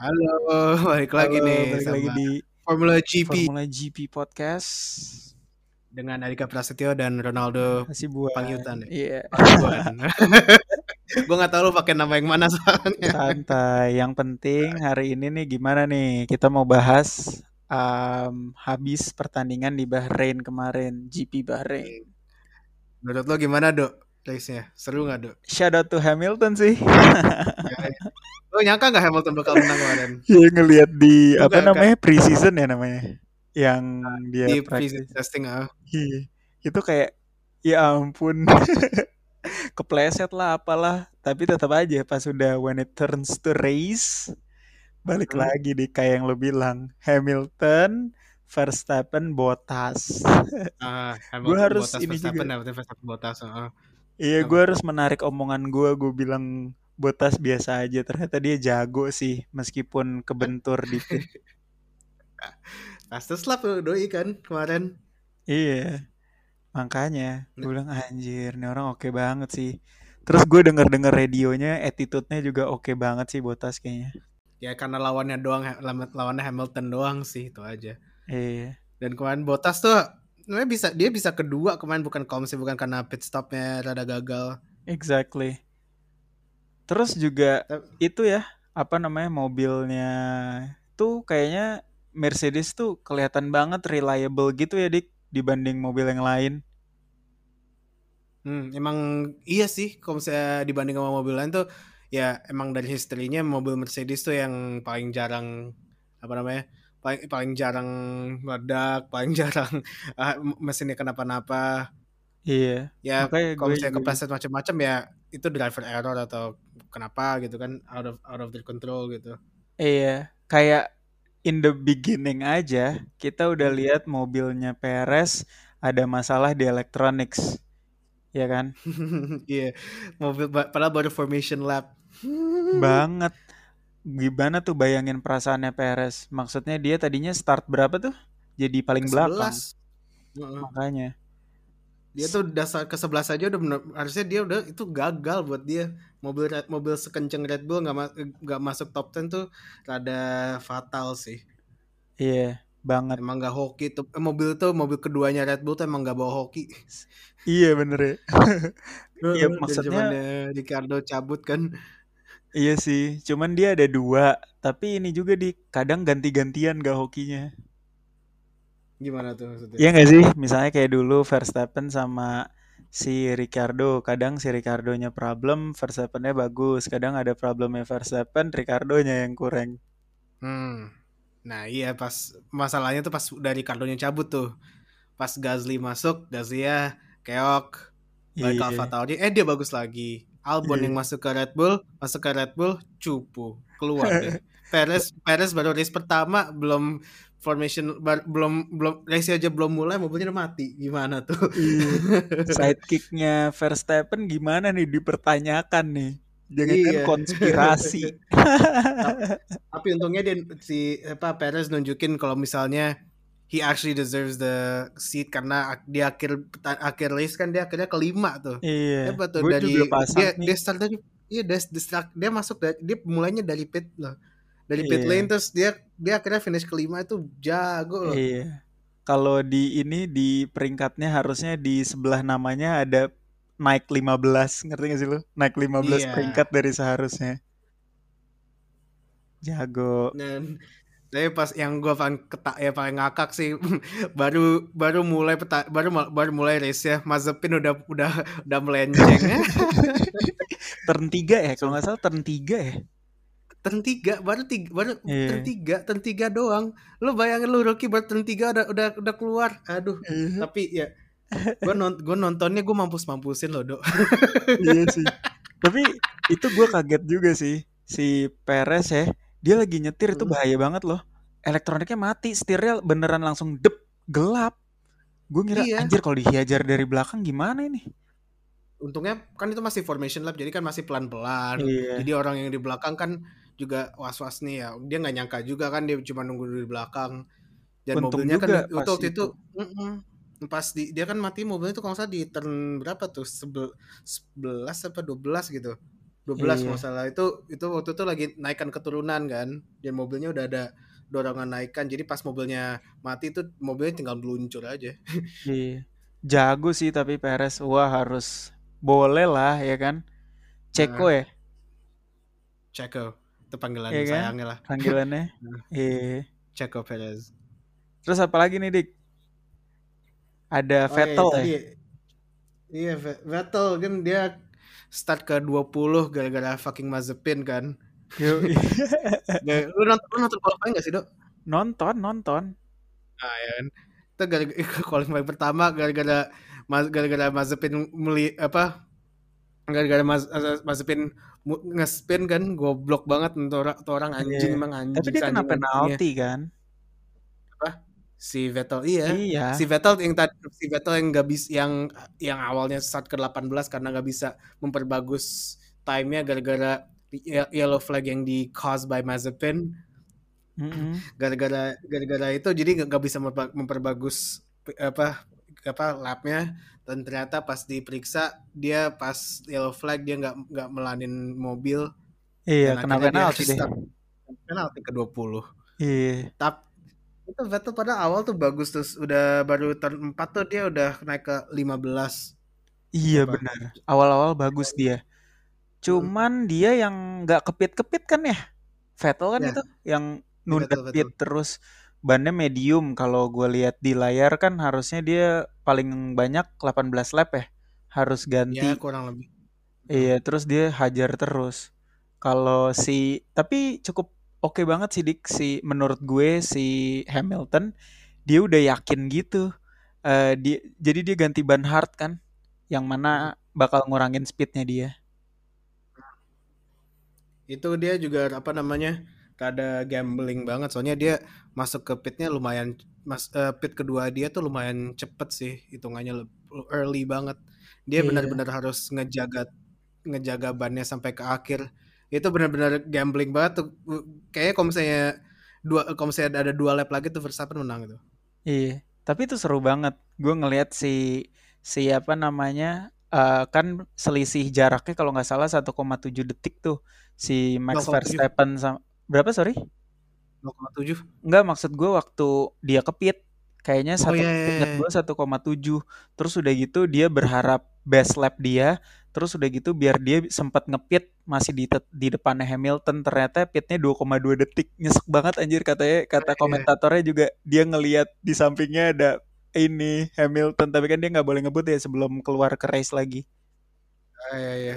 Halo, balik lagi Halo, nih balik sama lagi di Formula GP Formula GP Podcast. dengan Adika Prasetyo dan Ronaldo Kasih buat Panghyutan ya? Iya, Panghyuan. gue nggak tahu lu pakai nama yang mana soalnya. santai. Yang penting hari ini nih gimana nih? Kita mau bahas um, habis pertandingan di Bahrain kemarin, GP Bahrain. Menurut lo gimana dok race-nya? Seru nggak dok? Shout out to Hamilton sih. Lo nyangka nggak Hamilton bakal menang kemarin? Ya ngelihat di apa enggak. namanya pre-season ya namanya. Yang dia Di practice. pre testing ah. Iya, itu kayak ya ampun kepleset lah apalah tapi tetap aja pas udah when it turns to race balik Hmm. lagi di kayak yang lo bilang Hamilton Verstappen Bottas Ah, Gua harus Bottas, ini Verstappen, juga. Verstappen, Bottas. ah. Iya gue harus menarik omongan gue gue bilang Bottas biasa aja. Ternyata dia jago sih meskipun kebentur dikit. Fastest lap lo doi kan kemarin. iya makanya gue bilang anjir nih orang oke banget sih. Terus gue denger denger radionya attitude-nya juga oke banget sih Bottas kayaknya. Ya karena lawannya doang, lawan- lawannya Hamilton doang sih itu aja. iya. Dan kemarin Bottas tuh sebenarnya bisa dia bisa kedua kemarin bukan misalnya bukan karena pit stopnya rada gagal. Exactly. Terus juga itu ya, apa namanya mobilnya tuh kayaknya Mercedes tuh kelihatan banget reliable gitu ya Dik dibanding mobil yang lain. Hmm, emang iya sih kalau misalnya dibanding sama mobil lain tuh ya emang dari historinya mobil Mercedes tuh yang paling jarang apa namanya paling paling jarang meledak, paling jarang ah, mesinnya kenapa-napa. Iya, Ya makanya kalau misalnya kepleset macam-macam ya itu driver error atau kenapa gitu kan out of out of their control gitu. iya, kayak in the beginning aja kita udah Hmm. lihat mobilnya Perez ada masalah di electronics. Ya kan? Iya, mobil padahal baru formation lap. Banget. Gimana tuh bayangin perasaannya Perez? Maksudnya dia tadinya start berapa tuh? Jadi paling Ke belakang. 11. Heeh. Makanya. Dia tuh dasar ke 11 aja udah bener, harusnya dia udah itu gagal buat dia. Mobil Red, mobil sekenceng Red Bull nggak ma- nggak masuk top 10 tuh rada fatal sih. Iya, banget. Emang nggak hoki tuh. Eh, mobil tuh mobil keduanya Red Bull tuh emang nggak bawa hoki. Iya bener ya. Iya maksudnya Ricardo cabut kan. Iya sih. Cuman dia ada dua. Tapi ini juga di kadang ganti-gantian gak hokinya. Gimana tuh maksudnya? Iya gak sih? Misalnya kayak dulu Verstappen sama si Ricardo. Kadang si Ricardonya problem, Verstappennya bagus. Kadang ada problemnya Verstappen, Ricardonya yang kurang. Hmm. Nah iya pas masalahnya tuh pas udah Ricardo-nya cabut tuh. Pas Gasly masuk, Gasly ya keok. Balik ke Alfa Iya, Tauri, eh dia bagus lagi. Albon yang iya. masuk ke Red Bull, masuk ke Red Bull, cupu, keluar deh. Perez, Perez baru race pertama, belum formation, bar- belum belum race aja belum mulai, mobilnya udah mati. Gimana tuh? Iya. Sidekicknya Verstappen gimana nih dipertanyakan nih. Jangan-jangan iya. konspirasi. Tap- Tapi untungnya dia si apa Perez nunjukin kalau misalnya he actually deserves the seat karena di akhir akhir race kan dia akhirnya kelima tuh. Iya, Hebat tuh gue dari dia nih. dia start dari iya dia, dia, start- dia masuk dari dia mulainya dari pit loh. Dari pit Iya, lane terus dia dia akhirnya finish kelima itu jago loh. iya. Kalau di ini di peringkatnya harusnya di sebelah namanya ada naik 15, ngerti gak sih lu? Naik 15 Iya. peringkat dari seharusnya. Jago. Dan tapi pas yang gua paling ketak ya paling ngakak sih baru baru mulai peta, baru baru mulai race ya Mazepin udah udah udah melenceng Turn 3 ya, kalau nggak salah turn 3 ya. turn tiga baru tiga baru turn Iya. tiga turn tiga doang lu bayangin lu Rocky baru turn tiga udah udah udah keluar aduh Iya, tapi ya gue non gue nontonnya gue mampus mampusin loh dok iya sih. Tapi itu gue kaget juga sih. Si Perez ya, dia lagi nyetir itu Hmm. bahaya banget loh. Elektroniknya mati, setirnya beneran langsung dep, gelap. Gue ngira iya anjir kalau dihajar dari belakang gimana ini? untungnya kan itu masih formation lap jadi kan masih pelan pelan Iya. jadi orang yang di belakang kan juga was was nih ya dia nggak nyangka juga kan dia cuma nunggu di belakang dan Untung mobilnya kan juga itu pas waktu itu itu. mm-mm. pas di dia kan mati mobilnya itu kalau salah di turn berapa tuh Sebel, 11 apa 12 gitu 12 Iya. kalau nggak salah itu itu waktu itu lagi naikkan keturunan kan dan mobilnya udah ada dorongan naikan jadi pas mobilnya mati itu mobilnya tinggal meluncur aja Iya. Jago sih tapi Perez. Wah harus boleh lah ya kan. Ceko ya, Checo itu panggilan Iya kan? sayangnya lah panggilannya. Nah. Iya. Checo Perez Terus apa lagi nih Dik? Ada Oh, iya, Vettel ya. iya Ve- Vettel kan dia start ke 20 gara-gara fucking Mazepin kan. Gak- lu nonton, lu nonton qualifying gak sih dok? nonton, nonton. Nah ya kan itu gara-gara qualifying pertama gara-gara gara-gara Mazepin meli apa gara-gara Mas, Mazepin nge-spin kan goblok banget tuh orang, tuh orang anjing Iya. emang anjing Tapi dia kena penalti kan? Si Vettel iya Iya. si Vettel yang tadi si Vettel yang nggak bisa yang yang awalnya start ke 18 karena nggak bisa memperbagus time-nya gara-gara ye- yellow flag yang di caused by Mazepin Mm-mm. gara-gara gara-gara itu jadi nggak bisa memper- memperbagus apa apa lapnya dan ternyata pas diperiksa dia pas yellow flag dia nggak nggak melanin mobil Iya, kena penalti deh. start penalti ke 20 Iya. tapi itu Vettel pada awal tuh bagus terus udah baru turn 4 tuh dia udah naik ke 15 Iya Apa? benar. Awal-awal bagus dia. Cuman dia yang nggak kepit-kepit kan ya? Vettel kan Ya. itu yang nunda Vettel, pit terus bannya medium kalau gue lihat di layar kan harusnya dia paling banyak 18 lap ya. Harus ya ganti. kurang lebih Iya, terus dia hajar terus. Kalau si tapi cukup oke banget sih Dik si menurut gue si Hamilton dia udah yakin gitu. Eh dia jadi dia ganti ban hard kan yang mana bakal ngurangin speednya dia. itu dia juga apa namanya ada gambling banget soalnya dia masuk ke pitnya lumayan mas eh, pit kedua dia tuh lumayan cepet sih hitungannya early banget dia Iya. benar-benar harus ngejaga ngejaga bannya sampai ke akhir itu benar-benar gambling banget tuh kayaknya kalau misalnya dua kalau misalnya ada dua lap lagi tuh Verstappen menang gitu Iya, tapi itu seru banget. Gue ngelihat si si apa namanya eh, kan selisih jaraknya kalau nggak salah 1,7 detik tuh si Max 0,7. Verstappen sama berapa sorry? 0,7 Enggak maksud gue waktu dia kepit kayaknya Oh, satu iya, iya, ingat iya. gue 1,7 terus udah gitu dia berharap best lap dia terus udah gitu biar dia sempat ngepit masih di di depannya Hamilton ternyata pitnya 2,2 detik. Nyesek banget anjir katanya kata Iya. komentatornya juga. Dia ngelihat di sampingnya ada ini Hamilton tapi kan dia nggak boleh ngebut ya sebelum keluar ke race lagi. Ah, iya, iya.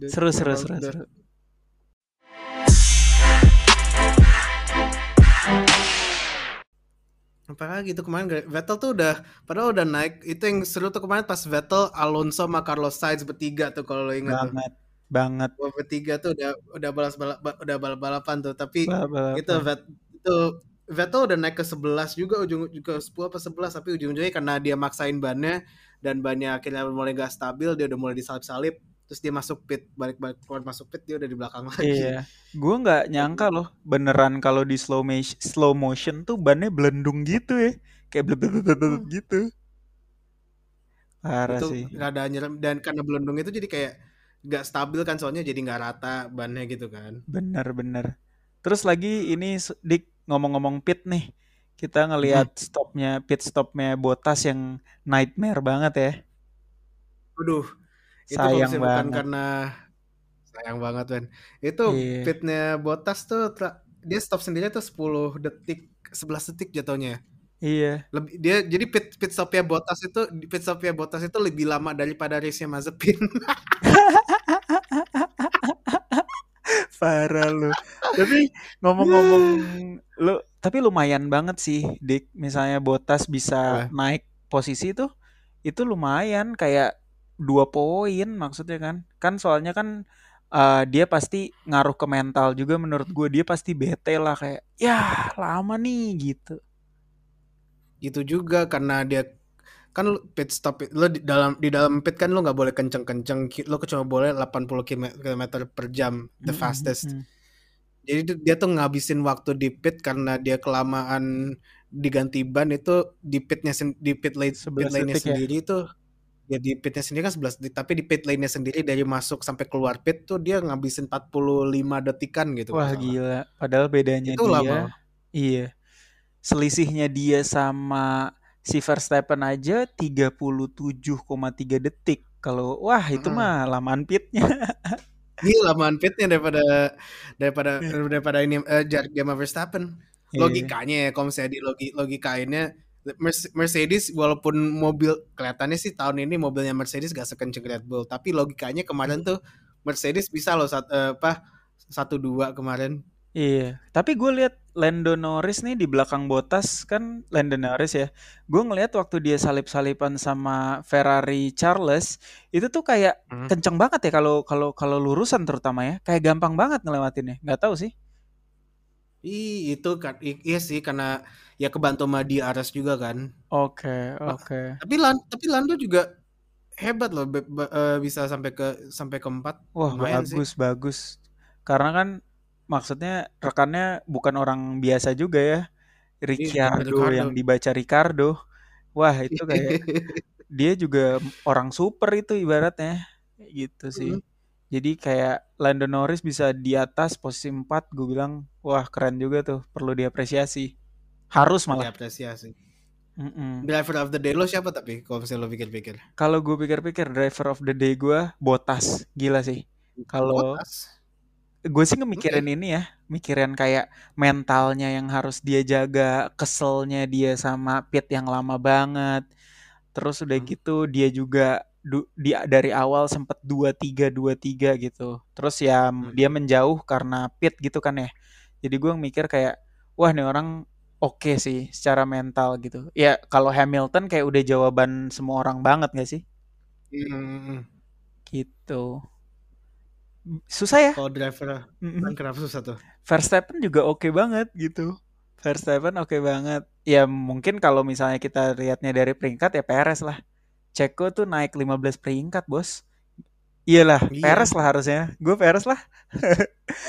seru seru Emang seru seru Apalagi itu kemarin Vettel tuh udah padahal udah naik itu yang seru tuh kemarin pas Vettel Alonso sama Carlos Sainz bertiga tuh kalau lo ingat tuh. Banget banget. Wah, bertiga tuh udah udah balas balap udah balap balapan tuh tapi Balap-balapan. itu Vet, itu Vettel udah naik ke 11 juga ujung ke 10 apa 11 tapi ujung-ujungnya karena dia maksain bannya dan bannya akhirnya mulai gak stabil dia udah mulai disalip-salip terus dia masuk pit balik-balik keluar masuk pit dia udah di belakang lagi Iya, gue nggak nyangka loh beneran kalau di slow motion, slow motion tuh bannya belendung gitu ya, kayak bleb bleb bleb bleb gitu. Parah itu sih. rada nyerem dan karena belendung itu jadi kayak gak stabil kan soalnya jadi nggak rata bannya gitu kan Bener-bener. Terus lagi ini dik ngomong-ngomong pit nih, kita ngelihat stopnya pit stopnya Botas yang nightmare banget ya. Aduh, itu Sayang bukan banget. karena sayang banget Ben. Itu Iya. pitnya Bottas tuh dia stop sendiri tuh 10 detik 11 detik jatuhnya. Iya, Lebih dia jadi pit pit stopnya Bottas itu pit stopnya Bottas itu lebih lama daripada race-nya Mazepin. parah lu. Tapi ngomong-ngomong lu, tapi lumayan banget sih, Dik. Misalnya Botas bisa Apa? naik posisi tuh, itu lumayan kayak dua poin maksudnya kan. Kan soalnya kan eh, dia pasti ngaruh ke mental juga menurut gue. Dia pasti bete lah kayak, ya lama nih gitu. Itu juga karena dia kan lu pit stop lo di dalam di dalam pit kan lo nggak boleh kenceng-kenceng lo cuma boleh 80 km per jam the Mm-mm, fastest. mm-mm. Jadi tuh- dia tuh ngabisin waktu di pit karena dia kelamaan diganti ban itu di pitnya di pit lane pit 11 lane-nya detik ya. sendiri itu Ya di pitnya sendiri kan 11 detik, tapi di pit lane-nya sendiri dari masuk sampai keluar pit tuh dia ngabisin 45 detikan gitu Wah kalau salah. gila, padahal bedanya Itu dia lama. iya. Selisihnya dia sama si Verstappen aja 37,3 detik. Kalau wah itu Mm-mm. mah lamaan pitnya. Iya lamaan pitnya daripada daripada Iya. daripada ini eh, jarak dia sama Verstappen. Iya. Logikanya ya kalau misalnya di logi, logikainnya Mercedes walaupun mobil kelihatannya sih tahun ini mobilnya Mercedes gak sekenceng Red Bull, tapi logikanya kemarin tuh Mercedes bisa loh sat, eh, apa satu dua kemarin. Iya, tapi gue lihat Lando Norris nih di belakang Bottas kan Lando Norris ya. Gue ngelihat waktu dia salip-salipan sama Ferrari Charles itu tuh kayak Hmm. kenceng banget ya kalau kalau kalau lurusan terutama ya. Kayak gampang banget ngelewatinnya. Nggak tahu sih. Ih, itu kan iya sih karena ya kebantu sama DRS juga kan. Oke, Wah, oke. Tapi Lan, tapi Lando juga hebat loh be- be- eh, bisa sampai ke sampai keempat. Wah, Lumayan sih. bagus, bagus. Karena kan maksudnya rekannya bukan orang biasa juga ya. Ricciardo Ricardo. yang dibaca Ricardo. Wah, itu kayak dia juga orang super itu ibaratnya. Gitu sih. Hmm. Jadi kayak Lando Norris bisa di atas posisi 4, gue bilang, wah keren juga tuh, perlu diapresiasi. Harus malah. Diapresiasi. Mm-mm. Driver of the day lo siapa tapi kalau misalnya lo pikir-pikir? Kalau gue pikir-pikir driver of the day gue Bottas, gila sih. Kalau gue sih ngemikirin ini ya, mikirin kayak mentalnya yang harus dia jaga, keselnya dia sama pit yang lama banget. Terus udah Hmm. gitu dia juga du- dia dari awal sempet 2-3 2-3 gitu. Terus ya Hmm. dia menjauh karena pit gitu kan ya. Jadi gue mikir kayak wah nih orang oke sih secara mental gitu. Ya kalau Hamilton kayak udah jawaban semua orang banget gak sih? Hmm. Gitu. Susah ya? Kalau driver kan kenapa susah tuh? Verstappen juga oke banget gitu. Verstappen oke banget. Ya mungkin kalau misalnya kita lihatnya dari peringkat ya Perez lah. Ceko tuh naik 15 peringkat, Bos. Iyalah, Iya. Perez lah harusnya. Gue Perez lah.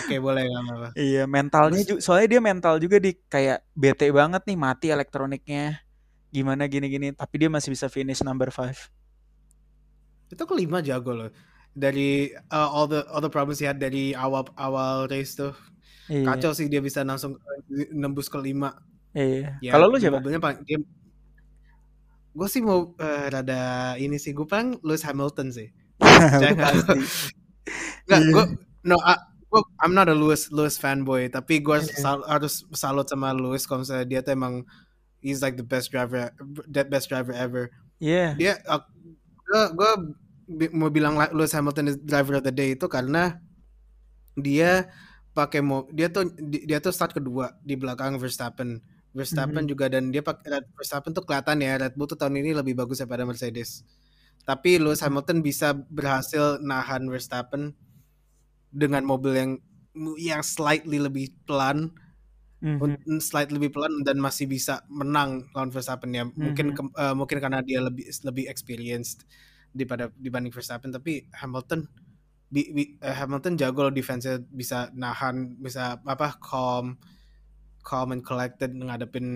Oke boleh nggak apa-apa. Iya, mentalnya juga soalnya dia mental juga di kayak bete banget nih mati elektroniknya. Gimana gini-gini, tapi dia masih bisa finish number 5. Itu kelima jago loh. Dari uh, all the all the problems he had dari awal awal race tuh Iya. kacau sih dia bisa langsung uh, nembus ke lima. Iya. Ya, Kalau lu siapa? Mobilnya paling dia gue sih mau eh, rada ini sih gue paling Lewis Hamilton sih. Percaya nggak? Pasti. Nggak, Iya. gue no I- gua- I'm not a Lewis Lewis fanboy tapi gue Iya. sal- harus salut sama Lewis kalau misalnya dia tuh emang he's like the best driver the best driver ever. Iya. Dia uh, gue gue bi- mau bilang la- Lewis Hamilton is driver of the day itu karena dia pakai mo dia tuh di- dia tuh start kedua di belakang Verstappen. Verstappen Mhm. juga dan dia pakai Verstappen tuh kelihatan ya Red Bull tuh tahun ini lebih bagus daripada Mercedes. Tapi Lewis Hamilton bisa berhasil nahan Verstappen dengan mobil yang yang slightly lebih pelan, Mhm. slightly lebih pelan dan masih bisa menang lawan Verstappen ya. Mungkin Mhm. ke- eh, mungkin karena dia lebih lebih experienced daripada dibanding Verstappen tapi Hamilton bi- bi- eh, Hamilton jago loh defense bisa nahan bisa apa calm calm and collected ngadepin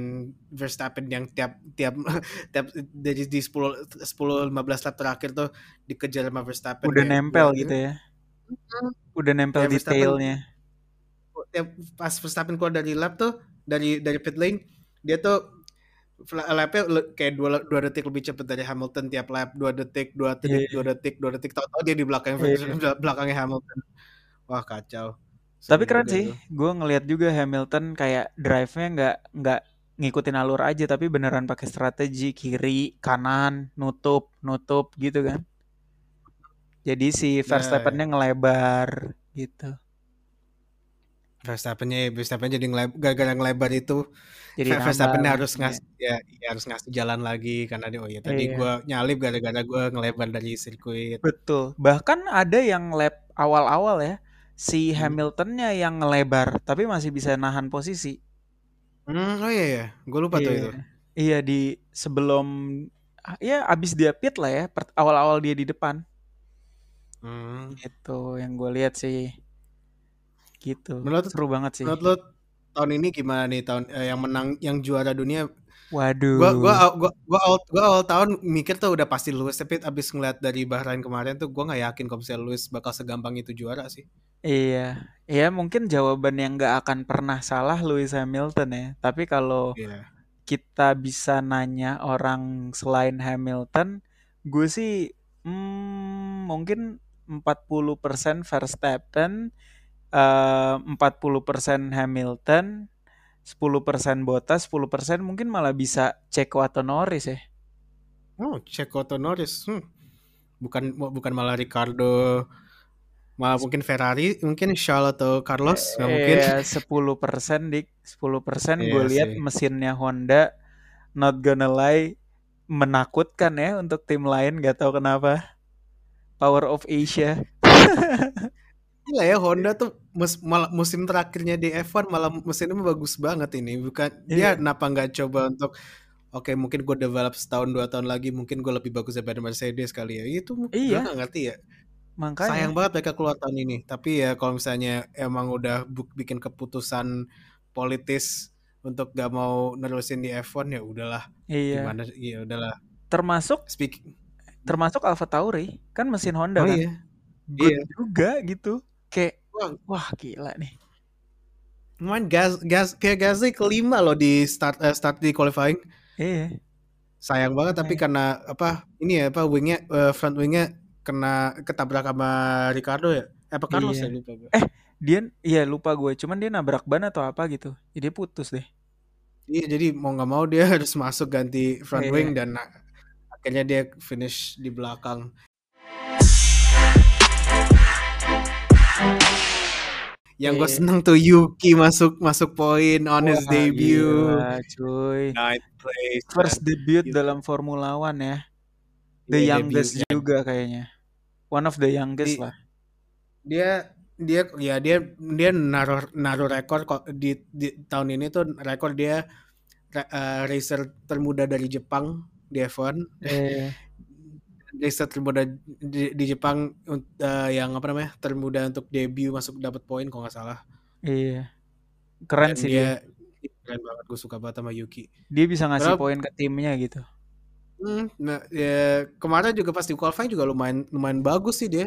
Verstappen yang tiap tiap tiap dari di 10 10 15 lap terakhir tuh dikejar sama Verstappen Udah nempel gitu ya. Udah nempel Verstappen- detailnya. tiap pas Verstappen keluar dari lap tuh dari dari pit lane dia tuh lapnya kayak dua, dua detik lebih cepat dari Hamilton tiap lap dua detik dua detik Iya. dua detik dua detik tahu-tahu dia di belakang Iya. belakangnya Hamilton wah kacau Tapi keren sih. Gue ngelihat juga Hamilton kayak drive-nya nggak nggak ngikutin alur aja tapi beneran pakai strategi kiri, kanan, nutup, nutup gitu kan. Jadi si Nah. Verstappen-nya ngelebar gitu. Verstappen-nya Verstappen jadi ngeleb- gara-gara ngelebar itu Jadi Ver- Verstappen harus gitu ngasih ya, ya harus ngasih jalan lagi karena dia oh ya tadi Iya. gua nyalip gara-gara gua ngelebar dari sirkuit Betul. Bahkan ada yang lap awal-awal ya, si Hmm. Hamiltonnya yang ngelebar tapi masih bisa nahan posisi. hmm, oh iya ya gue lupa tuh Iya. itu Iya di sebelum ya abis dia pit lah ya, awal-awal dia di depan. hmm. Itu yang gue lihat sih. Gitu. Menurut- Seru banget sih. menurut lo tahun ini gimana nih tahun eh, yang menang yang juara dunia Waduh. Gua gua gua gua awal, gua awal tahun mikir tuh udah pasti Lewis tapi abis ngeliat dari Bahrain kemarin tuh gua nggak yakin kalau misalnya Lewis bakal segampang itu juara sih. Iya, iya mungkin jawaban yang nggak akan pernah salah Lewis Hamilton ya. Tapi kalau Iya. kita bisa nanya orang selain Hamilton, gue sih hmm, mungkin 40% Verstappen, eh, 40% Hamilton, 10% Bottas, 10% mungkin malah bisa Checo atau Norris ya. Oh, Checo atau Norris. Hmm. Bukan bukan malah Ricardo, malah mungkin Ferrari, mungkin Charles atau Carlos, nggak mungkin. Iya, 10% dik, 10% gue Iya lihat sih. mesinnya Honda not gonna lie menakutkan ya untuk tim lain gak tahu kenapa. Power of Asia. Gila ya Honda tuh mus- musim terakhirnya di F1 malah mesinnya bagus banget ini. Bukan dia Iya, kenapa nggak coba untuk oke mungkin gue develop setahun dua tahun lagi mungkin gue lebih bagus daripada Mercedes kali ya. Itu gue iya, nggak ngerti ya. Makanya. Sayang banget mereka keluar tahun ini. Tapi ya kalau misalnya emang udah bikin keputusan politis untuk gak mau nerusin di F1 ya udahlah. Iya. Gimana? Ya udahlah. Termasuk Speak. termasuk Alfa Tauri kan mesin Honda Oh kan. iya. Good Iya. juga gitu. Kayak Wah, wah gila nih. Main gas gas kayak Gasly kelima loh di start eh, start di qualifying. Iya. Sayang banget tapi Iya. karena apa ini ya apa wingnya eh, front wingnya kena ketabrak sama Ricardo ya. Eh, apa Carlos Iya. ya lupa gue. Eh, dia iya lupa gue, cuman dia nabrak ban atau apa gitu. Jadi putus deh. Iya jadi mau nggak mau dia harus masuk ganti front Iya. wing dan akhirnya dia finish di belakang. Yang gue Iya. seneng tuh Yuki masuk masuk poin on his debut. gila, cuy. Ninth place. First debut Yuki. dalam Formula One ya. The Iya, youngest juga kayaknya. One of the youngest Di- lah. dia dia ya dia dia naruh naruh rekor kok di, di tahun ini tuh rekor dia ra- eh, racer termuda dari Jepang di F1 Eh, racer termuda di, di Jepang eh, yang apa namanya termuda untuk debut masuk dapat poin kalau nggak salah iya. Keren dan sih dia. dia keren banget gue suka banget sama Yuki Dia bisa ngasih poin ke timnya gitu. Hmm, nah ya kemarin juga pas di qualifying juga lumayan lumayan bagus sih dia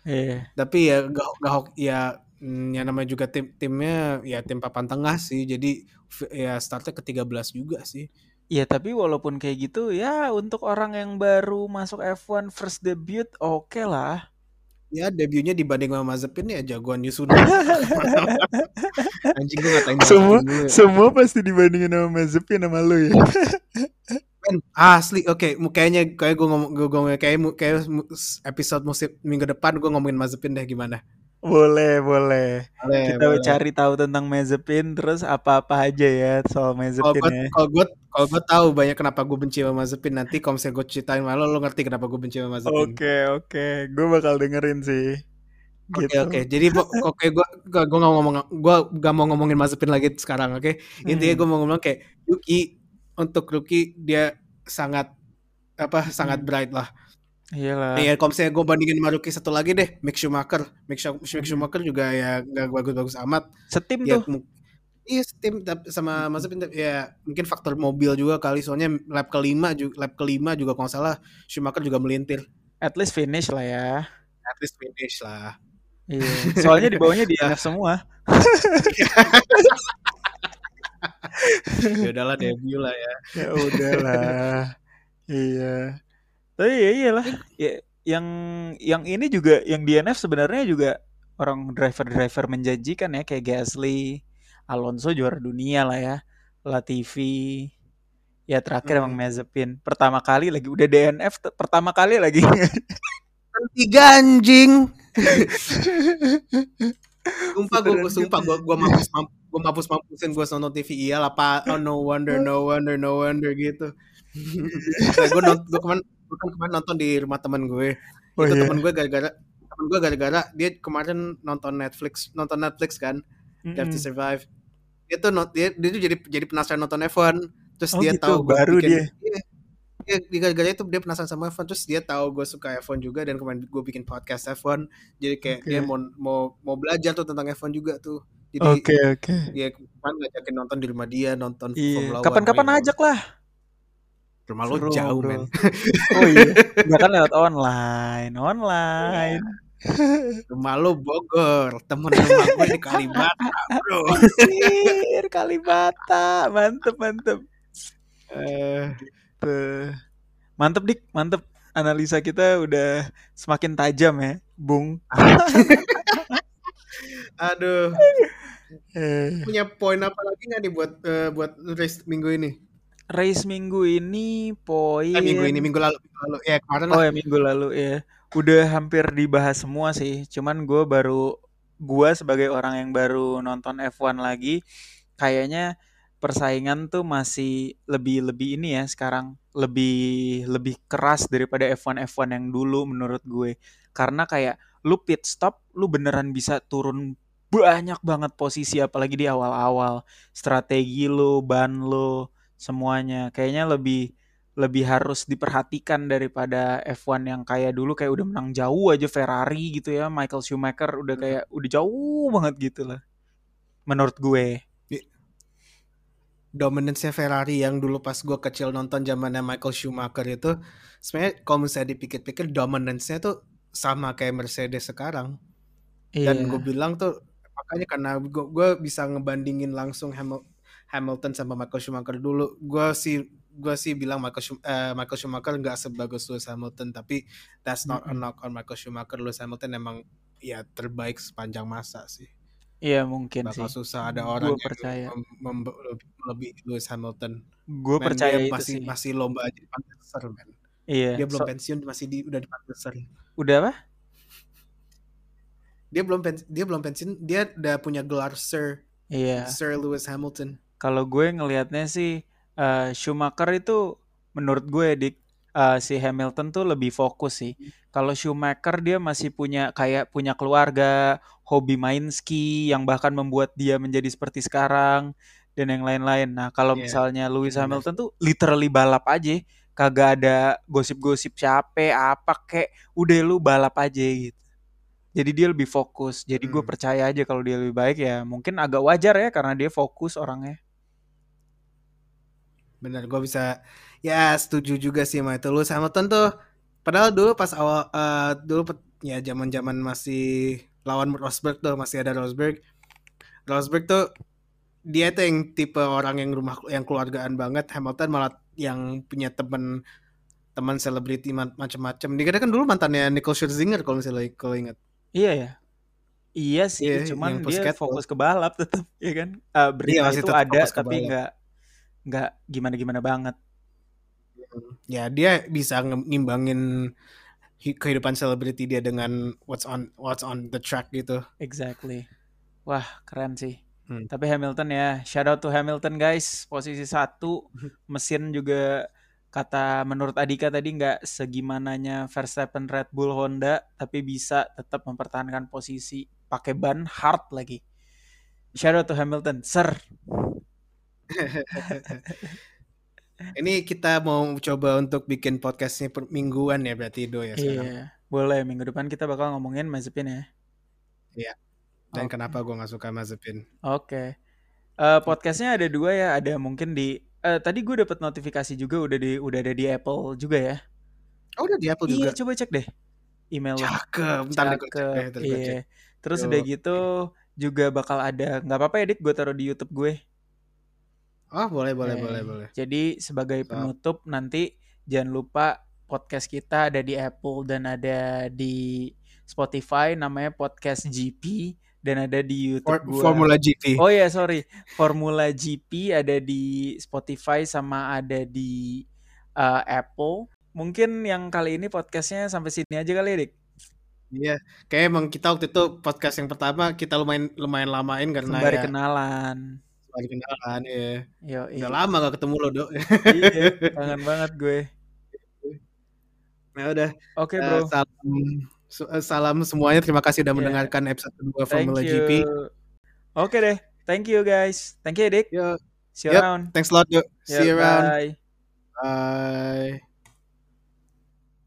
Iya. tapi ya gak, gak hok- ya mm, ya namanya juga tim timnya ya tim papan tengah sih jadi ya startnya ke 13 juga sih Iya, tapi walaupun kayak gitu ya untuk orang yang baru masuk F1 first debut oke lah. ya debutnya dibanding sama Mazepin ya jagoan Yusuno anjing gue ngatain Semua- ya. Semua pasti dibandingin sama Mazepin sama lu ya. Men, asli oke mu- kayaknya kayak gue ngomong gue ngomong kayak kayak episode musim minggu depan gue ngomongin Mazepin deh gimana Boleh, boleh. boleh, Kita boleh. cari tahu tentang Mazepin terus apa-apa aja ya soal Mazepin gue ya. kalau gue kalau gue tahu banyak kenapa gue benci sama Mazepin nanti kalau misalnya gue ceritain malu lo ngerti kenapa gue benci sama Mazepin Oke, oke. Gue bakal dengerin sih. Oke Gitu. oke. Jadi po- oke gue gue gue nggak ngomong gue gak mau ngomongin Mazepin lagi sekarang oke. Intinya Hmm. gue mau ngomong kayak Yuki untuk rookie dia sangat apa sangat Hmm. bright lah. Iyalah. Iya kalau misalnya gue bandingin sama rookie satu lagi deh, Mick Schumacher. Mick, Mick Schumacher juga ya gak bagus-bagus amat. Setim Ya tuh. Iya tim tapi sama Mazepin tapi ya mungkin faktor mobil juga kali soalnya lap kelima juga lap kelima juga kalau salah Schumacher juga melintir At least finish lah ya. at least finish lah Iya. Soalnya di bawahnya DNF semua. ya udahlah debut lah ya Ya udahlah. iya. Tapi ya iyalah. Ya, yang yang ini juga yang DNF sebenarnya juga orang driver-driver menjanjikan ya kayak Gasly, Alonso juara dunia lah ya. Latifi. Ya terakhir emang Hmm. Mazepin. Pertama kali lagi udah DNF pertama kali lagi. tiga anjing sumpah gue sumpah gue gue mampus mampus gue mampus mampusin gue nonton TV iya lah pak. Oh no wonder no wonder no wonder gitu. Nah, gue nonton gue kemarin gue kan kemarin nonton di rumah teman gue. Oh itu iya. teman gue gara-gara teman gue gara-gara dia kemarin nonton Netflix nonton Netflix kan Drive to Mm-mm. Survive. Dia tuh not, dia, dia tuh jadi jadi penasaran nonton F1 terus Oh dia gitu, tahu gue baru bikin dia. iya dia di gara-gara itu dia penasaran sama F1 terus dia tahu gue suka F1 juga dan kemarin gue bikin podcast F1 jadi kayak Oke. dia mau mau mau belajar tuh tentang F1 juga tuh jadi Oke, oke. dia kemarin ngajakin nonton di rumah dia nonton Iya. Kapan-kapan ajak lah. Rumah lo Seru jauh, men. Oh iya, nggak kan lewat online, online. Rumah lo Bogor, temen rumah gue di Kalibata, bro. Anjir, Kalibata, mantep mantep. Eh, Tuh. Mantep dik, mantep. Analisa kita udah semakin tajam ya, Bung. aduh, Eh, punya poin apa lagi nggak nih buat eh, buat race minggu ini? race minggu ini poin. Eh, minggu ini, minggu lalu, minggu lalu. Ya kemarin Oh lah. ya minggu lalu ya. Udah hampir dibahas semua sih. Cuman gue baru gue sebagai orang yang baru nonton F1 lagi, kayaknya persaingan tuh masih lebih lebih ini ya sekarang lebih lebih keras daripada F1 F1 yang dulu menurut gue. Karena kayak lu pit stop, lu beneran bisa turun banyak banget posisi apalagi di awal-awal. Strategi lu, ban lu, semuanya kayaknya lebih lebih harus diperhatikan daripada F1 yang kayak dulu kayak udah menang jauh aja Ferrari gitu ya Michael Schumacher udah Hmm. kayak udah jauh banget gitu lah menurut gue Dominance-nya Ferrari yang dulu pas gue kecil nonton zamannya Michael Schumacher itu, sebenarnya kalau misalnya dipikir-pikir dominance-nya tuh sama kayak Mercedes sekarang. Dan gue iya bilang tuh makanya karena gue, bisa ngebandingin langsung Hamil- Hamilton sama Michael Schumacher dulu. Gue sih gue sih bilang Michael, Schum- eh, Michael Schumacher nggak sebagus Lewis Hamilton, tapi that's not a Mm-mm. knock on Michael Schumacher. Lewis Hamilton emang ya terbaik sepanjang masa sih. iya mungkin Bakal sih susah ada orang yang percaya mem- lebih, lebih Lewis Hamilton. gue percaya dia itu masih sih masih lomba aja di Panteser, men. iya Dia belum so pensiun masih di udah di Panteser. udah apa Dia belum pen, dia belum pensiun, dia udah punya gelar Sir iya Sir Lewis Hamilton. kalau gue ngelihatnya sih eh, Schumacher itu menurut gue dik eh, si Hamilton tuh lebih fokus sih. Kalau Schumacher dia masih punya kayak punya keluarga, hobi main ski yang bahkan membuat dia menjadi seperti sekarang dan yang lain-lain. Nah, kalau Iya, misalnya Lewis benar. Hamilton tuh literally balap aja, kagak ada gosip-gosip capek apa kek, udah lu balap aja gitu. Jadi dia lebih fokus. Jadi gue Hmm. percaya aja kalau dia lebih baik ya mungkin agak wajar ya karena dia fokus orangnya. Bener, gue bisa ya setuju juga sih sama itu. Lewis Hamilton tuh padahal dulu pas awal eh, dulu ya zaman-zaman masih lawan Rosberg tuh masih ada Rosberg. Rosberg tuh dia tuh yang tipe orang yang rumah yang keluargaan banget. Hamilton malah yang punya temen teman selebriti ma- macam-macam. Dia kan dulu mantannya Nicole Scherzinger kalau misalnya kalau ingat. Iya ya. Iya sih, Iya, cuman dia fokus ke balap tetap, ya kan? Iya berita masih itu ada tapi nggak nggak gimana-gimana banget. Ya dia bisa ngimbangin hi- kehidupan selebriti dia dengan what's on what's on the track gitu. Exactly. Wah, keren sih. Hmm. Tapi Hamilton ya, shout out to Hamilton guys, posisi satu, mesin juga kata menurut Adika tadi nggak segimananya Verstappen Red Bull Honda, tapi bisa tetap mempertahankan posisi pakai ban hard lagi. Out to Hamilton, sir. Ini kita mau coba untuk bikin podcastnya per mingguan ya berarti Do ya sekarang. Iya, boleh minggu depan kita bakal ngomongin Mazepin ya. Iya. Dan Oke. kenapa gue nggak suka Mazepin? Oke. Eh, podcastnya ada dua ya. Ada mungkin di. Eh, tadi gue dapat notifikasi juga udah di udah ada di Apple juga ya. Oh udah di Apple juga. Iya, coba cek deh email. Cakep. Ntar deh gue cek deh. Ntar cek. Iya. Terus Yo, udah gitu juga bakal ada. nggak apa-apa ya dik, gue taruh di YouTube gue. Oh boleh boleh Eh, boleh boleh. Jadi sebagai So, penutup nanti jangan lupa podcast kita ada di Apple dan ada di Spotify namanya podcast GP dan ada di For- YouTube gua. Formula GP. Oh ya sorry, Formula GP ada di Spotify sama ada di uh, Apple. Mungkin yang kali ini podcastnya sampai sini aja kali ya, Dik. Iya. Kayak emang kita waktu itu podcast yang pertama kita lumayan lumayan lamain karena Sembari ya kenalan. sembari kenalan ya. Yo, Udah lama gak ketemu lo Do. Iya, kangen banget gue. Nah udah. Oke, Eh, bro. salam su- eh, salam semuanya. Terima kasih udah Ya, mendengarkan episode kedua Formula you. GP. Oke deh. Thank you guys. Thank you, Dik. Yo, See you yep. around. Thanks a lot. Yo. Yep, See you around. bye. Bye.